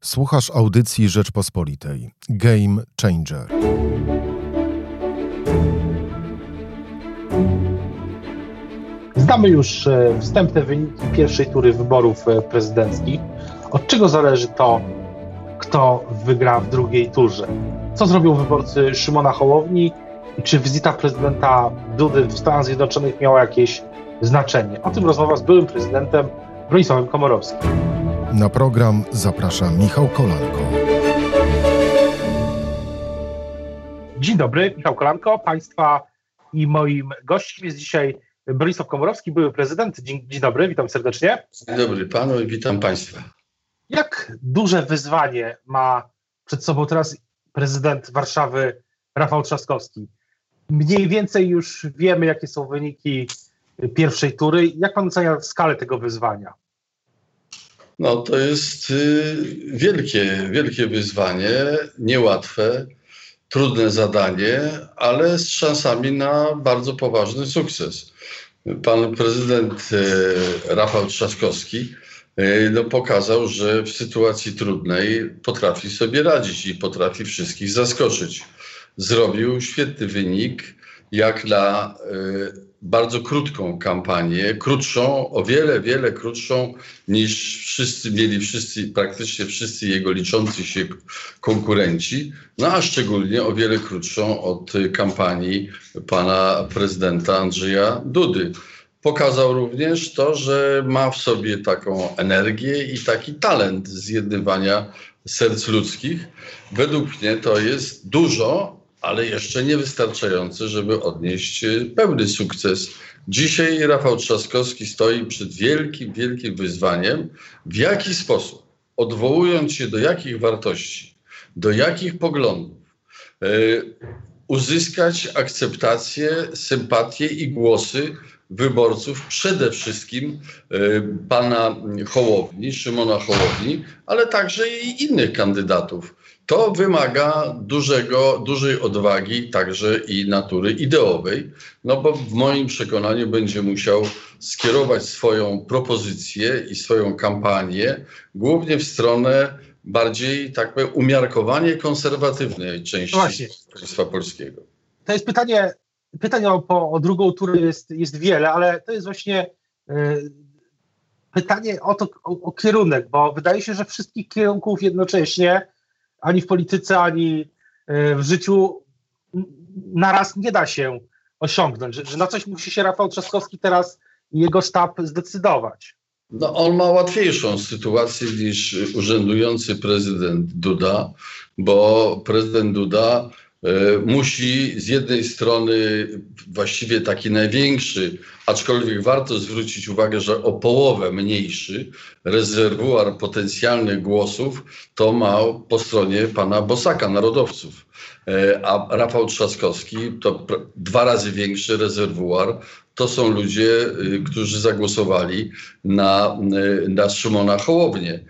Słuchasz audycji Rzeczpospolitej. Game Changer. Znamy już e, wstępne wyniki pierwszej tury wyborów e, prezydenckich. Od czego zależy to, kto wygra w drugiej turze? Co zrobią wyborcy Szymona Hołowni i czy wizyta prezydenta Dudy w Stanach Zjednoczonych miała jakieś znaczenie? O tym rozmowa z byłym prezydentem Bronisławem Komorowskim. Na program zaprasza Michał Kolanko. Dzień dobry, Michał Kolanko. Państwa i moim gościem jest dzisiaj Bronisław Komorowski, były prezydent. Dzień, dzień dobry, witam serdecznie. Dzień dobry panu i witam państwa. Jak duże wyzwanie ma przed sobą teraz prezydent Warszawy Rafał Trzaskowski? Mniej więcej już wiemy, jakie są wyniki pierwszej tury. Jak pan ocenia skalę tego wyzwania? No to jest y, wielkie, wielkie wyzwanie, niełatwe, trudne zadanie, ale z szansami na bardzo poważny sukces. Pan prezydent y, Rafał Trzaskowski y, no, pokazał, że w sytuacji trudnej potrafi sobie radzić i potrafi wszystkich zaskoczyć. Zrobił świetny wynik, jak na bardzo krótką kampanię, krótszą, o wiele, wiele krótszą niż wszyscy mieli, wszyscy, praktycznie wszyscy jego liczący się konkurenci, no a szczególnie o wiele krótszą od kampanii pana prezydenta Andrzeja Dudy. Pokazał również to, że ma w sobie taką energię i taki talent zjednywania serc ludzkich. Według mnie to jest dużo, ale jeszcze niewystarczający, żeby odnieść e, pełny sukces. Dzisiaj Rafał Trzaskowski stoi przed wielkim, wielkim wyzwaniem, w jaki sposób, odwołując się do jakich wartości, do jakich poglądów, yy, uzyskać akceptację, sympatię i głosy wyborców, przede wszystkim yy, pana Hołowni, Szymona Hołowni, ale także i innych kandydatów to wymaga dużego, dużej odwagi, także i natury ideowej, no bo w moim przekonaniu będzie musiał skierować swoją propozycję i swoją kampanię głównie w stronę bardziej, tak powiem, umiarkowanie konserwatywnej części Właśnie. państwa polskiego. To jest pytanie, pytanie o, o drugą turę jest, jest wiele, ale to jest właśnie y, pytanie o, to, o, o kierunek, bo wydaje się, że wszystkich kierunków jednocześnie ani w polityce, ani e, w życiu naraz nie da się osiągnąć, że, że na coś musi się Rafał Trzaskowski teraz i jego sztab zdecydować. No, on ma łatwiejszą sytuację niż urzędujący prezydent Duda, bo prezydent Duda musi z jednej strony właściwie taki największy, aczkolwiek warto zwrócić uwagę, że o połowę mniejszy rezerwuar potencjalnych głosów to ma po stronie pana Bosaka, narodowców. E, a Rafał Trzaskowski to dwa razy większy rezerwuar. To są ludzie, y, którzy zagłosowali na, y, na Szymona Hołownię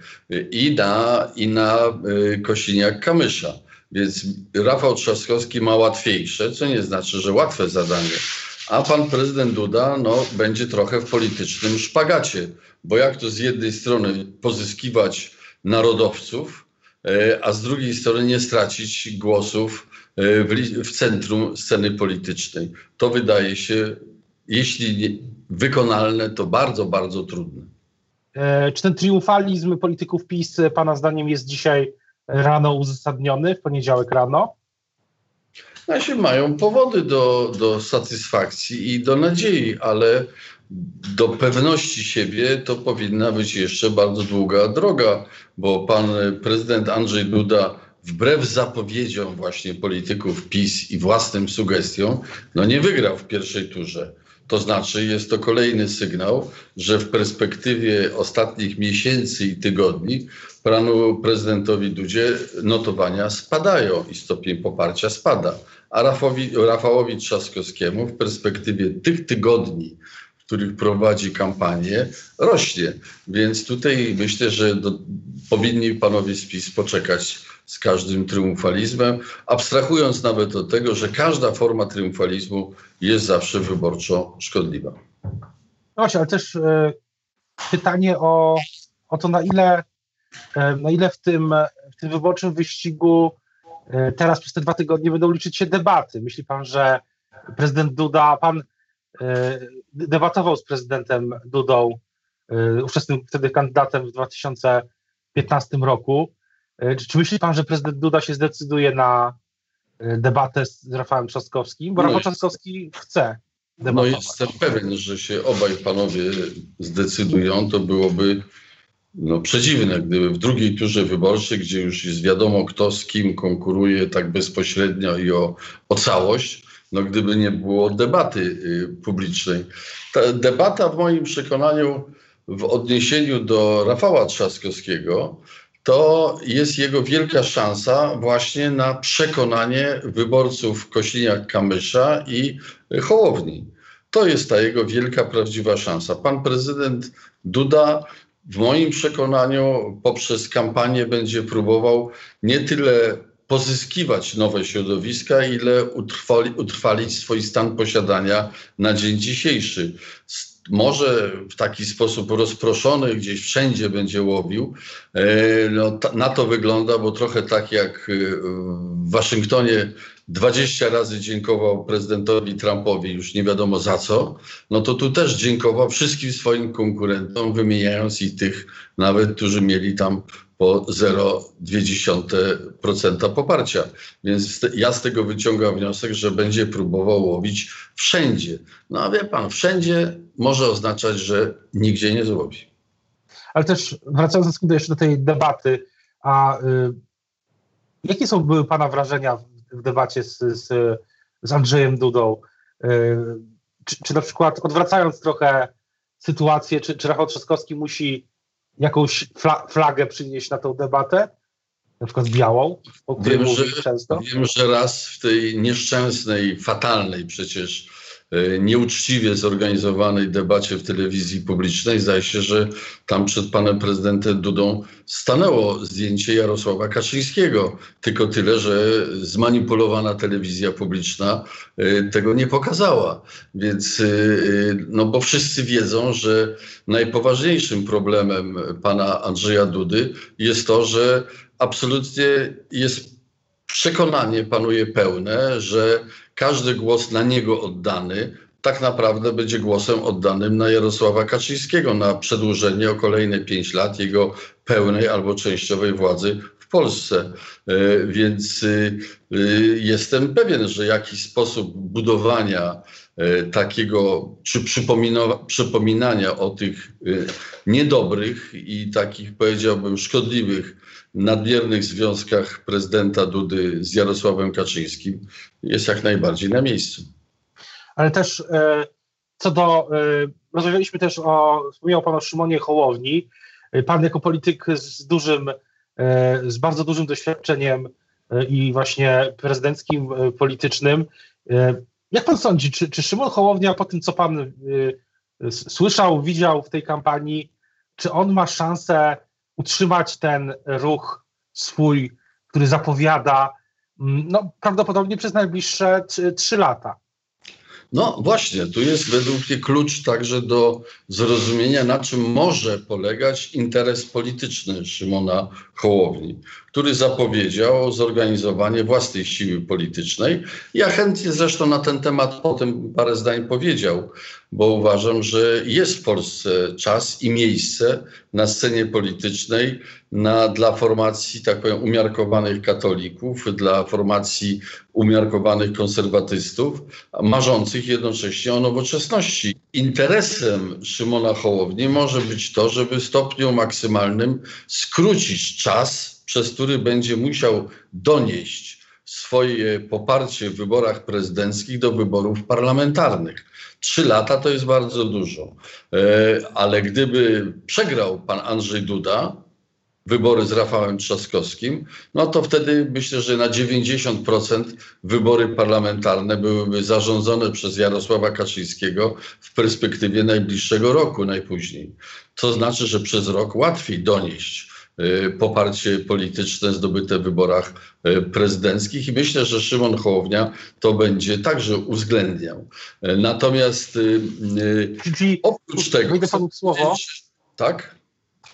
i na, i na y, Kosiniak-Kamysza. Więc Rafał Trzaskowski ma łatwiejsze, co nie znaczy, że łatwe zadanie. A pan prezydent Duda no, będzie trochę w politycznym szpagacie, bo jak to z jednej strony pozyskiwać narodowców, e, a z drugiej strony nie stracić głosów e, w, w centrum sceny politycznej. To wydaje się, jeśli wykonalne, to bardzo, bardzo trudne. E, czy ten triumfalizm polityków PiS Pana zdaniem jest dzisiaj rano uzasadniony, w poniedziałek rano? Znaczy mają powody do, do satysfakcji i do nadziei, ale do pewności siebie to powinna być jeszcze bardzo długa droga, bo pan prezydent Andrzej Duda wbrew zapowiedziom właśnie polityków PiS i własnym sugestiom, no nie wygrał w pierwszej turze. To znaczy, jest to kolejny sygnał, że w perspektywie ostatnich miesięcy i tygodni panu prezydentowi Dudzie notowania spadają i stopień poparcia spada. A Rafowi, Rafałowi Trzaskowskiemu w perspektywie tych tygodni, w których prowadzi kampanię, rośnie. Więc tutaj myślę, że do, powinni panowie z PiS poczekać z każdym triumfalizmem, abstrahując nawet od tego, że każda forma triumfalizmu jest zawsze wyborczo szkodliwa. Właśnie, ale też e, pytanie o, o to, na ile na ile w tym, w tym wyborczym wyścigu teraz przez te dwa tygodnie będą liczyć się debaty. Myśli pan, że prezydent Duda, pan debatował z prezydentem Dudą, ówczesnym wtedy kandydatem w 2015 roku. Czy myśli pan, że prezydent Duda się zdecyduje na debatę z Rafałem Trzaskowskim? Bo no Rafał Trzaskowski chce debatować. No jestem pewien, że się obaj panowie zdecydują. To byłoby no, przedziwne, gdyby w drugiej turze wyborczej, gdzie już jest wiadomo, kto z kim konkuruje tak bezpośrednio i o, o całość, no, gdyby nie było debaty y, publicznej. Ta debata w moim przekonaniu w odniesieniu do Rafała Trzaskowskiego to jest jego wielka szansa właśnie na przekonanie wyborców Kośliniak-Kamysza i Hołowni. To jest ta jego wielka, prawdziwa szansa. Pan prezydent Duda w moim przekonaniu poprzez kampanię będzie próbował nie tyle pozyskiwać nowe środowiska, ile utrwali, utrwalić swój stan posiadania na dzień dzisiejszy może w taki sposób rozproszony gdzieś wszędzie będzie łowił. E, no, na to wygląda, bo trochę tak jak e, w Waszyngtonie 20 razy dziękował prezydentowi Trumpowi, już nie wiadomo za co, no to tu też dziękował wszystkim swoim konkurentom, wymieniając i tych nawet, którzy mieli tam po 0,2% poparcia. Więc ja z tego wyciągam wniosek, że będzie próbował łowić wszędzie. No a wie pan, wszędzie może oznaczać, że nigdzie nie złowi. Ale też wracając jeszcze do tej debaty, a y, jakie są były pana wrażenia w, w debacie z, z, z Andrzejem Dudą? Y, czy, czy na przykład odwracając trochę sytuację, czy, czy Rafał Trzaskowski musi jakąś fla flagę przynieść na tą debatę, na przykład białą, o której wiem, że, często? Wiem, że raz w tej nieszczęsnej, fatalnej przecież nieuczciwie zorganizowanej debacie w telewizji publicznej. Zdaje się, że tam przed panem prezydentem Dudą stanęło zdjęcie Jarosława Kaczyńskiego. Tylko tyle, że zmanipulowana telewizja publiczna e, tego nie pokazała. Więc, e, no bo wszyscy wiedzą, że najpoważniejszym problemem pana Andrzeja Dudy jest to, że absolutnie jest przekonanie panuje pełne, że każdy głos na niego oddany tak naprawdę będzie głosem oddanym na Jarosława Kaczyńskiego, na przedłużenie o kolejne pięć lat jego pełnej albo częściowej władzy w Polsce. E, więc y, y, jestem pewien, że jakiś sposób budowania e, takiego, czy przypominania o tych y, niedobrych i takich, powiedziałbym, szkodliwych nadmiernych związkach prezydenta Dudy z Jarosławem Kaczyńskim jest jak najbardziej na miejscu. Ale też e, co do, e, rozmawialiśmy też o, wspomniał Pan o Szymonie Hołowni, e, Pan jako polityk z dużym, z bardzo dużym doświadczeniem i właśnie prezydenckim, politycznym. Jak Pan sądzi, czy, czy Szymon Hołownia po tym, co Pan słyszał, widział w tej kampanii, czy on ma szansę utrzymać ten ruch swój, który zapowiada no, prawdopodobnie przez najbliższe trzy lata. No właśnie, tu jest według mnie klucz także do zrozumienia, na czym może polegać interes polityczny Szymona Hołowni, który zapowiedział zorganizowanie własnej siły politycznej. Ja chętnie zresztą na ten temat potem parę zdań powiedział, bo uważam, że jest w Polsce czas i miejsce na scenie politycznej na, dla formacji, tak powiem, umiarkowanych katolików, dla formacji umiarkowanych konserwatystów, marzących jednocześnie o nowoczesności. Interesem Szymona Hołowni może być to, żeby stopniu maksymalnym skrócić czas, przez który będzie musiał donieść swoje poparcie w wyborach prezydenckich do wyborów parlamentarnych. Trzy lata to jest bardzo dużo. E, ale gdyby przegrał pan Andrzej Duda wybory z Rafałem Trzaskowskim, no to wtedy myślę, że na 90% wybory parlamentarne byłyby zarządzone przez Jarosława Kaczyńskiego w perspektywie najbliższego roku najpóźniej. To znaczy, że przez rok łatwiej donieść e, poparcie polityczne zdobyte w wyborach e, prezydenckich i myślę, że Szymon Hołownia to będzie także uwzględniał. Natomiast Czyli, oprócz tego... Wejdę panu słowo. Tak?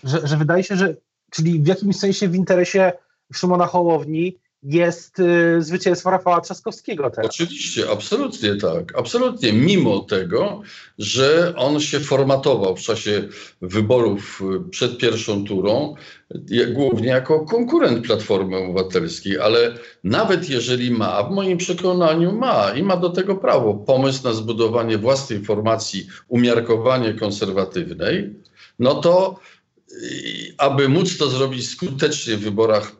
Że, że wydaje się, że czyli w jakimś sensie w interesie Szymona Hołowni jest y, zwycięstwo Rafała Trzaskowskiego teraz. Oczywiście, absolutnie tak. Absolutnie. Mimo tego, że on się formatował w czasie wyborów y, przed pierwszą turą, głównie jako konkurent Platformy Obywatelskiej, ale nawet jeżeli ma, w moim przekonaniu ma i ma do tego prawo, pomysł na zbudowanie własnej formacji umiarkowanie konserwatywnej, no to aby móc to zrobić skutecznie w wyborach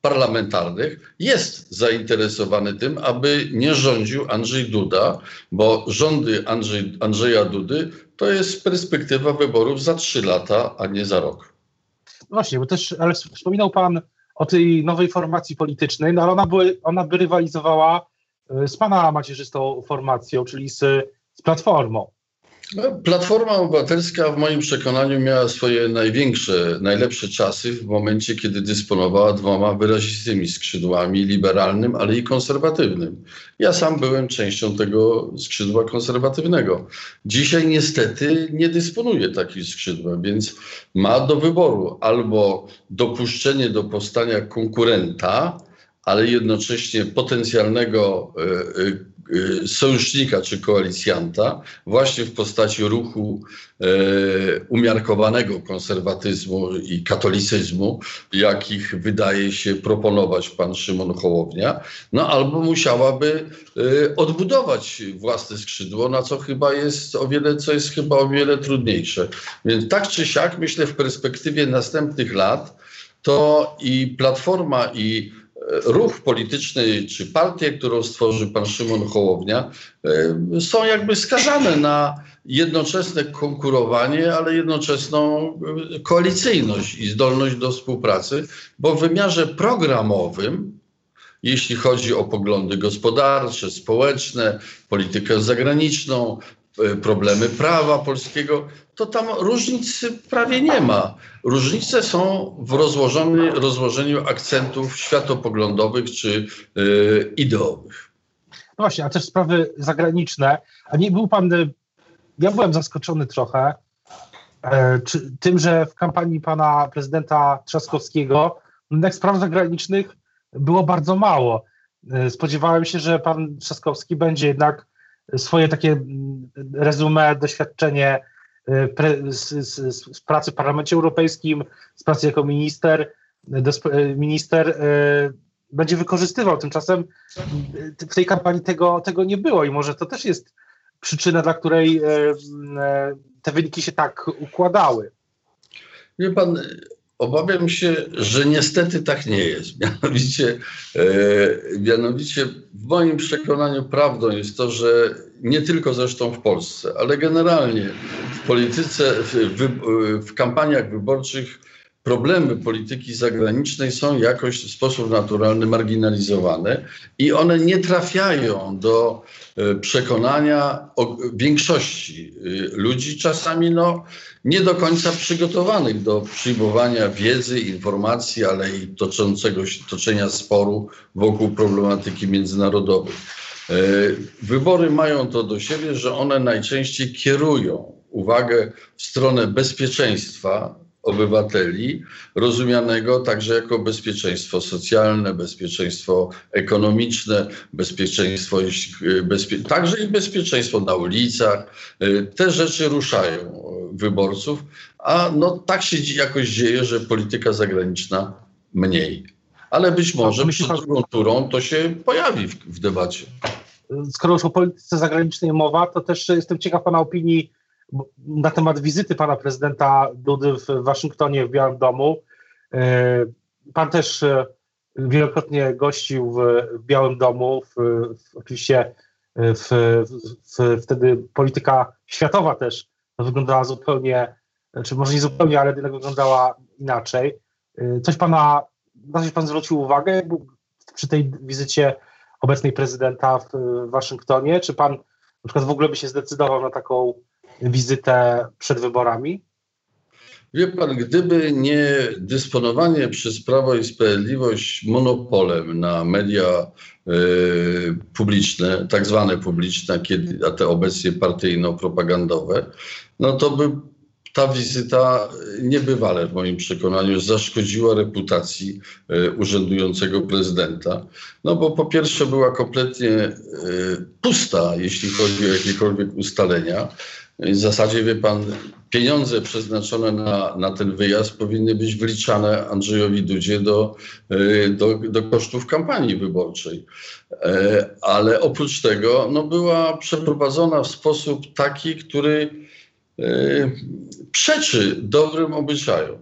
parlamentarnych jest zainteresowany tym, aby nie rządził Andrzej Duda, bo rządy Andrzej, Andrzeja Dudy to jest perspektywa wyborów za trzy lata, a nie za rok. Właśnie, bo też, ale wspominał Pan o tej nowej formacji politycznej, no ale ona by, ona by rywalizowała e, z Pana macierzystą formacją, czyli z, z Platformą. No, Platforma Obywatelska w moim przekonaniu miała swoje największe, najlepsze czasy w momencie, kiedy dysponowała dwoma wyrazistymi skrzydłami, liberalnym, ale i konserwatywnym. Ja sam byłem częścią tego skrzydła konserwatywnego. Dzisiaj niestety nie dysponuje takim skrzydłem, więc ma do wyboru albo dopuszczenie do powstania konkurenta, ale jednocześnie potencjalnego y, sojusznika czy koalicjanta właśnie w postaci ruchu e, umiarkowanego konserwatyzmu i katolicyzmu, jakich wydaje się proponować pan Szymon Hołownia, no albo musiałaby e, odbudować własne skrzydło, na co chyba jest o wiele, co jest chyba o wiele trudniejsze. Więc tak czy siak myślę w perspektywie następnych lat to i Platforma i ruch polityczny czy partię, którą stworzył pan Szymon Hołownia, e, są jakby skazane na jednoczesne konkurowanie, ale jednoczesną e, koalicyjność i zdolność do współpracy, bo w wymiarze programowym, jeśli chodzi o poglądy gospodarcze, społeczne, politykę zagraniczną, problemy prawa polskiego, to tam różnic prawie nie ma. Różnice są w rozłożeniu, akcentów światopoglądowych czy yy, ideowych. No właśnie, a też sprawy zagraniczne. A nie był pan, y, ja byłem zaskoczony trochę e, czy, tym, że w kampanii pana prezydenta Trzaskowskiego jednak spraw zagranicznych było bardzo mało. E, spodziewałem się, że pan Trzaskowski będzie jednak swoje takie mm, rezumé, doświadczenie z, z, z, pracy w Parlamencie Europejskim, z pracy jako minister, minister e, będzie wykorzystywał. Tymczasem w tej kampanii tego, tego nie było i może to też jest przyczyna, dla której te wyniki się tak układały. Wie pan, Obawiam się, że niestety tak nie jest. Mianowicie, e, mianowicie w moim przekonaniu prawdą jest to, że nie tylko zresztą w Polsce, ale generalnie w polityce, w, w, kampaniach wyborczych problemy polityki zagranicznej są jakoś w sposób naturalny marginalizowane i one nie trafiają do e, przekonania większości e, ludzi, czasami no, nie do końca przygotowanych do przyjmowania wiedzy, informacji, ale i toczącego się, toczenia sporu wokół problematyki międzynarodowej. E, wybory mają to do siebie, że one najczęściej kierują uwagę w stronę bezpieczeństwa obywateli, rozumianego także jako bezpieczeństwo socjalne, bezpieczeństwo ekonomiczne, bezpieczeństwo, bezpie, także i bezpieczeństwo na ulicach. Y, te rzeczy ruszają wyborców, a no tak się jakoś dzieje, że polityka zagraniczna mniej. Ale być może przed drugą turą to się pojawi w, w debacie. Skoro już o polityce zagranicznej mowa, to też jestem ciekaw Pana opinii na temat wizyty pana prezydenta Dudy w Waszyngtonie, w Białym Domu. E, pan też e, wielokrotnie gościł w Białym Domu. W, w, oczywiście w, wtedy polityka światowa też wyglądała zupełnie, czy może nie zupełnie, ale jednak wyglądała inaczej. E, coś pana, na coś pan zwrócił uwagę przy tej wizycie obecnej prezydenta w Waszyngtonie? Czy pan na przykład w ogóle by się zdecydował na taką wizytę przed wyborami? Wie pan, gdyby nie dysponowanie przez Prawo i Sprawiedliwość monopolem na media y, publiczne, tak zwane publiczne, kiedy, a te obecnie partyjno-propagandowe, no to by ta wizyta niebywale w moim przekonaniu zaszkodziła reputacji e, urzędującego prezydenta. No bo po pierwsze była kompletnie e, pusta, jeśli chodzi o jakiekolwiek ustalenia. W zasadzie, wie pan, pieniądze przeznaczone na, na ten wyjazd powinny być wliczane Andrzejowi Dudzie do, e, do, do kosztów kampanii wyborczej. Ale oprócz tego no, była przeprowadzona w sposób taki, który przeczy dobrym obyczajom.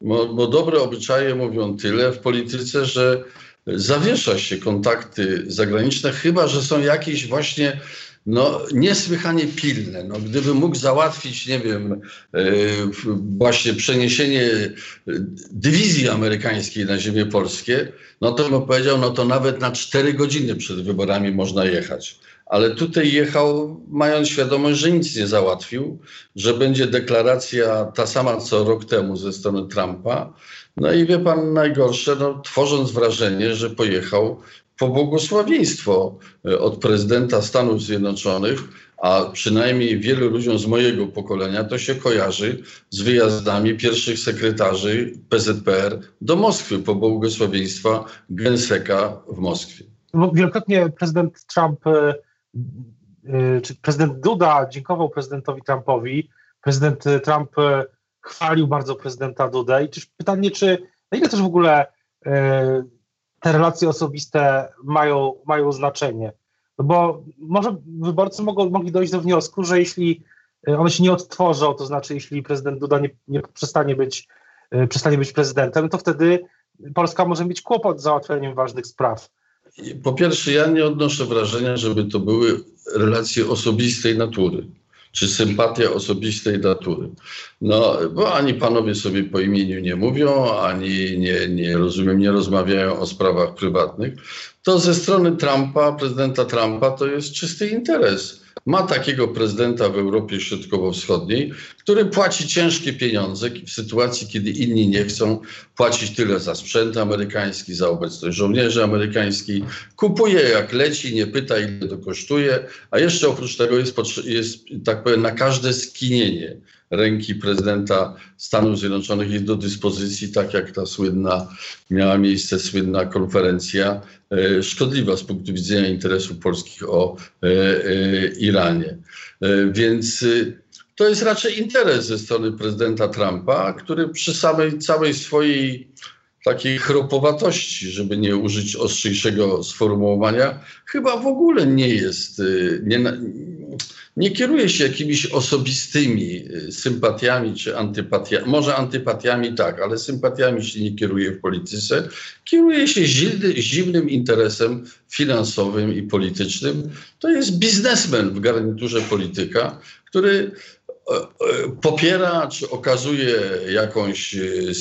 Bo, bo dobre obyczaje mówią tyle w polityce, że zawiesza się kontakty zagraniczne, chyba że są jakieś właśnie no, niesłychanie pilne. No, gdyby mógł załatwić, nie wiem, yy, właśnie przeniesienie dywizji amerykańskiej na ziemię polskie, no to bym powiedział, no to nawet na cztery godziny przed wyborami można jechać ale tutaj jechał mając świadomość, że nic nie załatwił, że będzie deklaracja ta sama co rok temu ze strony Trumpa. No i wie pan najgorsze, no, tworząc wrażenie, że pojechał po błogosławieństwo e, od prezydenta Stanów Zjednoczonych, a przynajmniej wielu ludziom z mojego pokolenia to się kojarzy z wyjazdami pierwszych sekretarzy PZPR do Moskwy po błogosławieństwa Genseka w Moskwie. Wielokrotnie prezydent Trump e, Y, czy prezydent Duda dziękował prezydentowi Trumpowi, prezydent Trump chwalił bardzo prezydenta Dudę i czyż pytanie, czy na ile też w ogóle te relacje osobiste mają, mają znaczenie? No bo może wyborcy mogą, mogli dojść do wniosku, że jeśli one się nie odtworzą, to znaczy jeśli prezydent Duda nie, nie przestanie, być, przestanie być prezydentem, to wtedy Polska może mieć kłopot z załatwianiem ważnych spraw. Po pierwsze, ja nie odnoszę wrażenia, żeby to były relacje osobistej natury, czy sympatia osobistej natury. No, bo ani panowie sobie po imieniu nie mówią, ani nie, nie rozumiem, nie rozmawiają o sprawach prywatnych. To ze strony Trumpa, prezydenta Trumpa, to jest czysty interes ma takiego prezydenta w Europie Środkowo-Wschodniej, który płaci ciężkie pieniądze w sytuacji, kiedy inni nie chcą płacić tyle za sprzęt amerykański, za obecność żołnierzy amerykańskich. Kupuje jak leci, nie pyta ile to kosztuje, a jeszcze oprócz tego jest, jest tak powiem, na każde skinienie ręki prezydenta Stanów Zjednoczonych jest do dyspozycji, tak jak ta słynna, miała miejsce słynna konferencja, e, szkodliwa z punktu widzenia interesów polskich o e, e, Iranie. Więc to jest raczej interes ze strony prezydenta Trumpa, który przy samej całej swojej takiej chropowatości, żeby nie użyć ostrzejszego sformułowania, chyba w ogóle nie jest, nie, nie kieruje się jakimiś osobistymi y, sympatiami czy antypatiami. Może antypatiami tak, ale sympatiami się nie kieruje w polityce. Kieruje się zimnym interesem finansowym i politycznym. To jest biznesmen w garniturze polityka, który popiera czy okazuje jakąś, y,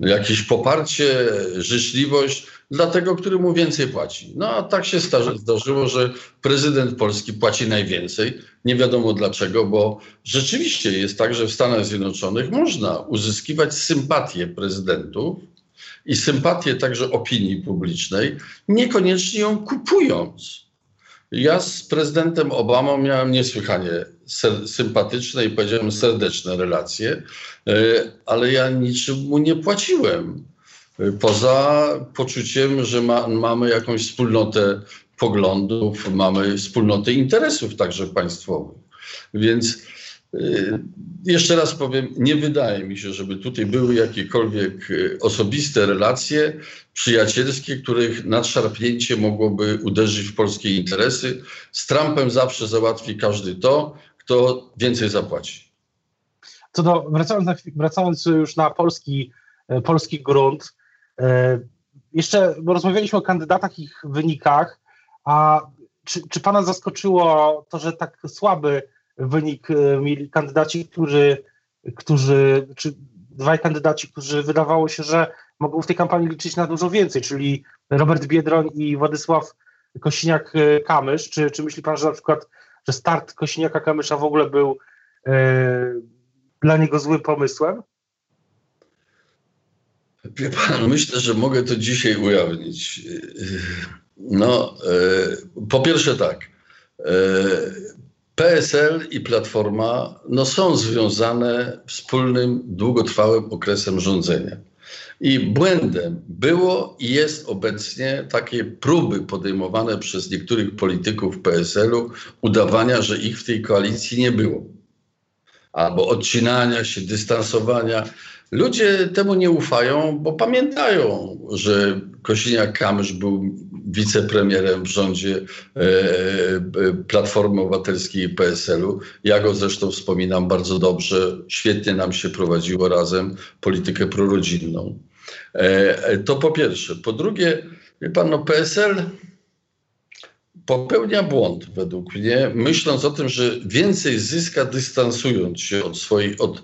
jakieś poparcie, życzliwość dla tego, który mu więcej płaci. No a tak się zdarzyło, że prezydent Polski płaci najwięcej. Nie wiadomo dlaczego, bo rzeczywiście jest tak, że w Stanach Zjednoczonych można uzyskiwać sympatię prezydentów i sympatię także opinii publicznej, niekoniecznie ją kupując. Ja z prezydentem Obamą miałem niesłychanie sympatyczne i powiedziałem serdeczne relacje, e, ale ja niczym mu nie płaciłem. Poza poczuciem, że ma, mamy jakąś wspólnotę poglądów, mamy wspólnotę interesów także państwowych. Więc y, jeszcze raz powiem, nie wydaje mi się, żeby tutaj były jakiekolwiek osobiste relacje przyjacielskie, których nadszarpnięcie mogłoby uderzyć w polskie interesy. Z Trumpem zawsze załatwi każdy to, kto więcej zapłaci. Co do, wracając, na, wracając już na polski, e, polski grunt, E, jeszcze rozmawialiśmy o kandydatach, ich wynikach, a czy, czy pana zaskoczyło to, że tak słaby wynik e, mieli kandydaci, którzy, którzy czy dwaj kandydaci, którzy wydawało się, że mogą w tej kampanii liczyć na dużo więcej, czyli Robert Biedroń i Władysław Kosiniak-Kamysz. Czy, czy myśli pan, że na przykład, że start Kosiniaka-Kamysza w ogóle był e, dla niego złym pomysłem? Wie pan, myślę, że mogę to dzisiaj ujawnić. No, e, po pierwsze tak. E, PSL i Platforma no, są związane wspólnym, długotrwałym okresem rządzenia. I błędem było i jest obecnie takie próby podejmowane przez niektórych polityków PSL-u udawania, że ich w tej koalicji nie było. Albo odcinania się, dystansowania. Ludzie temu nie ufają, bo pamiętają, że Kosiniak-Kamysz był wicepremierem w rządzie e, e, Platformy Obywatelskiej i PSL-u. Ja go zresztą wspominam bardzo dobrze. Świetnie nam się prowadziło razem politykę prorodzinną. E, to po pierwsze. Po drugie, wie pan, no PSL popełnia błąd według mnie, myśląc o tym, że więcej zyska dystansując się od swoich, od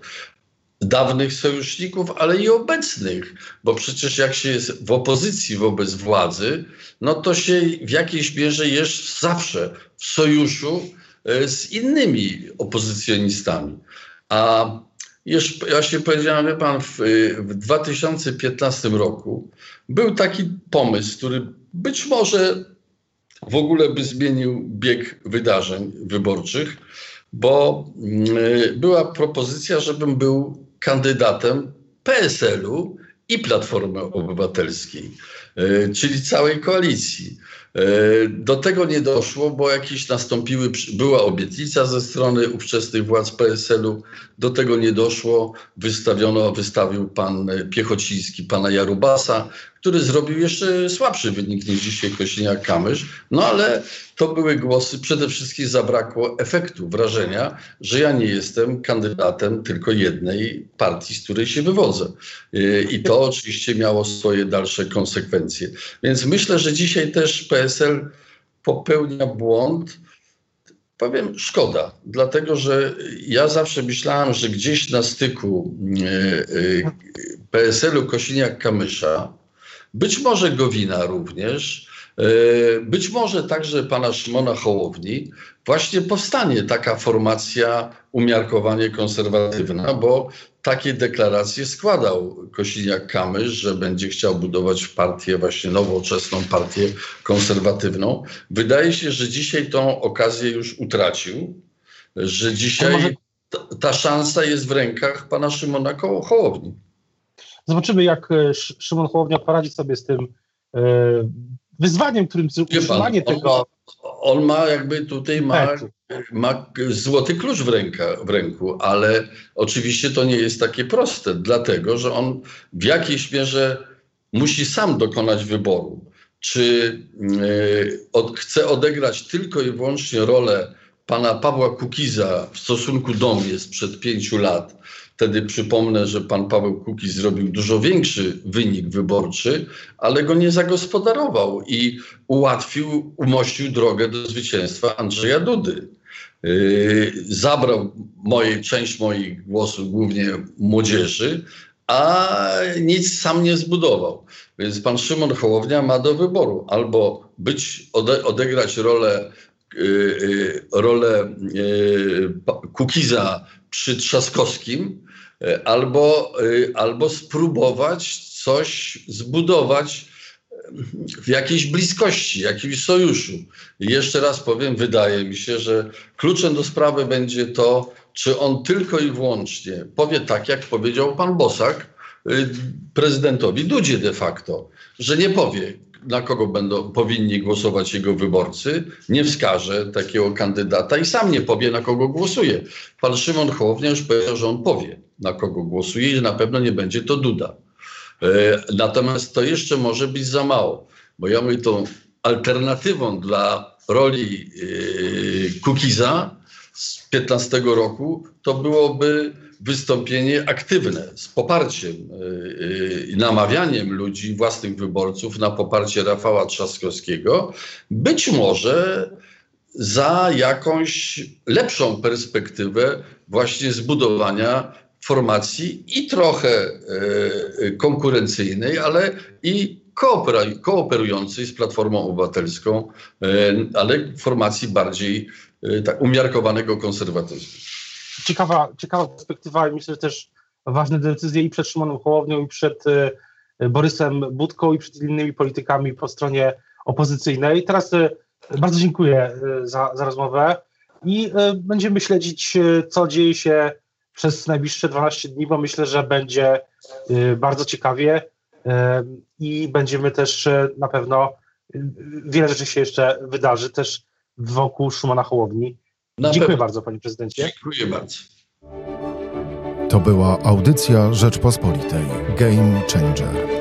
dawnych sojuszników, ale i obecnych, bo przecież jak się jest w opozycji wobec władzy, no to się w jakiejś mierze jest zawsze w sojuszu e, z innymi opozycjonistami. A jeszcze, właśnie powiedziałem, wie pan, w, w 2015 roku był taki pomysł, który być może w ogóle by zmienił bieg wydarzeń wyborczych, bo y, była propozycja, żebym był kandydatem PSL-u i Platformy Obywatelskiej, y, czyli całej koalicji. E, do tego nie doszło, bo jakieś nastąpiły, była obietnica ze strony ówczesnych władz PSL-u. Do tego nie doszło. Wystawiono, wystawił pan Piechociński pana Jarubasa, który zrobił jeszcze słabszy wynik niż dzisiaj Kosiniak-Kamysz. No ale to były głosy, przede wszystkim zabrakło efektu, wrażenia, że ja nie jestem kandydatem tylko jednej partii, z której się wywodzę. E, I to oczywiście miało swoje dalsze konsekwencje. Więc myślę, że dzisiaj też PSL popełnia błąd. Powiem, szkoda, dlatego że ja zawsze myślałem, że gdzieś na styku e, e, PSL-u Kosiniak-Kamysza, być może Gowina również, e, być może także pana Szymona Hołowni, właśnie powstanie taka formacja umiarkowanie konserwatywna, bo takie deklaracje składał Kosiniak-Kamysz, że będzie chciał budować partię, właśnie nowoczesną partię konserwatywną. Wydaje się, że dzisiaj tą okazję już utracił, że dzisiaj ta, szansa jest w rękach pana Szymona Hołowni. Zobaczymy, jak e, Szymon Hołownia poradzi sobie z tym wyzwaniem, którym utrzymanie tego... On ma jakby tutaj ma, ma złoty klucz w, ręka, w ręku, ale oczywiście to nie jest takie proste, dlatego że on w jakiejś mierze musi sam dokonać wyboru. Czy yy, od, chce odegrać tylko i wyłącznie rolę pana Pawła Kukiza w stosunku do mnie sprzed pięciu lat, Wtedy przypomnę, że pan Paweł Kukiz zrobił dużo większy wynik wyborczy, ale go nie zagospodarował i ułatwił, umościł drogę do zwycięstwa Andrzeja Dudy. Yy, zabrał moje, część moich głosów, głównie młodzieży, a nic sam nie zbudował. Więc pan Szymon Hołownia ma do wyboru albo być, ode, odegrać rolę, yy, rolę yy, Kukiza przy Trzaskowskim, albo, e, albo spróbować coś zbudować e, w jakiejś bliskości, jakimś sojuszu. I jeszcze raz powiem, wydaje mi się, że kluczem do sprawy będzie to, czy on tylko i wyłącznie powie tak, jak powiedział pan Bosak prezydentowi Dudzie de facto, że nie powie, na kogo będą, powinni głosować jego wyborcy, nie wskaże takiego kandydata i sam nie powie, na kogo głosuje. Pan Szymon Hołownia już powiedział, że on powie, na kogo głosuje i na pewno nie będzie to Duda. E, natomiast to jeszcze może być za mało, bo ja mówię, tą alternatywą dla roli e, Kukiza z 15 roku to byłoby wystąpienie aktywne z poparciem y, i namawianiem ludzi, własnych wyborców na poparcie Rafała Trzaskowskiego, być może za jakąś lepszą perspektywę właśnie zbudowania formacji i trochę y, konkurencyjnej, ale i kooperującej z Platformą Obywatelską, y, ale formacji bardziej tak umiarkowanego konserwatyzmu ciekawa, ciekawa perspektywa i myślę, że też ważne decyzje i przed Szymonem Hołownią, i przed e, Borysem Budką, i przed innymi politykami po stronie opozycyjnej. Teraz e, bardzo dziękuję e, za, za rozmowę. i będziemy śledzić, co dzieje się przez najbliższe 12 dni, bo myślę, że będzie bardzo ciekawie i będziemy też na pewno wiele rzeczy się jeszcze wydarzy też wokół Szumana Hołowni. Na Dziękuję pewno. bardzo, panie prezydencie. Dziękuję bardzo. To była audycja Rzeczpospolitej Game Changer.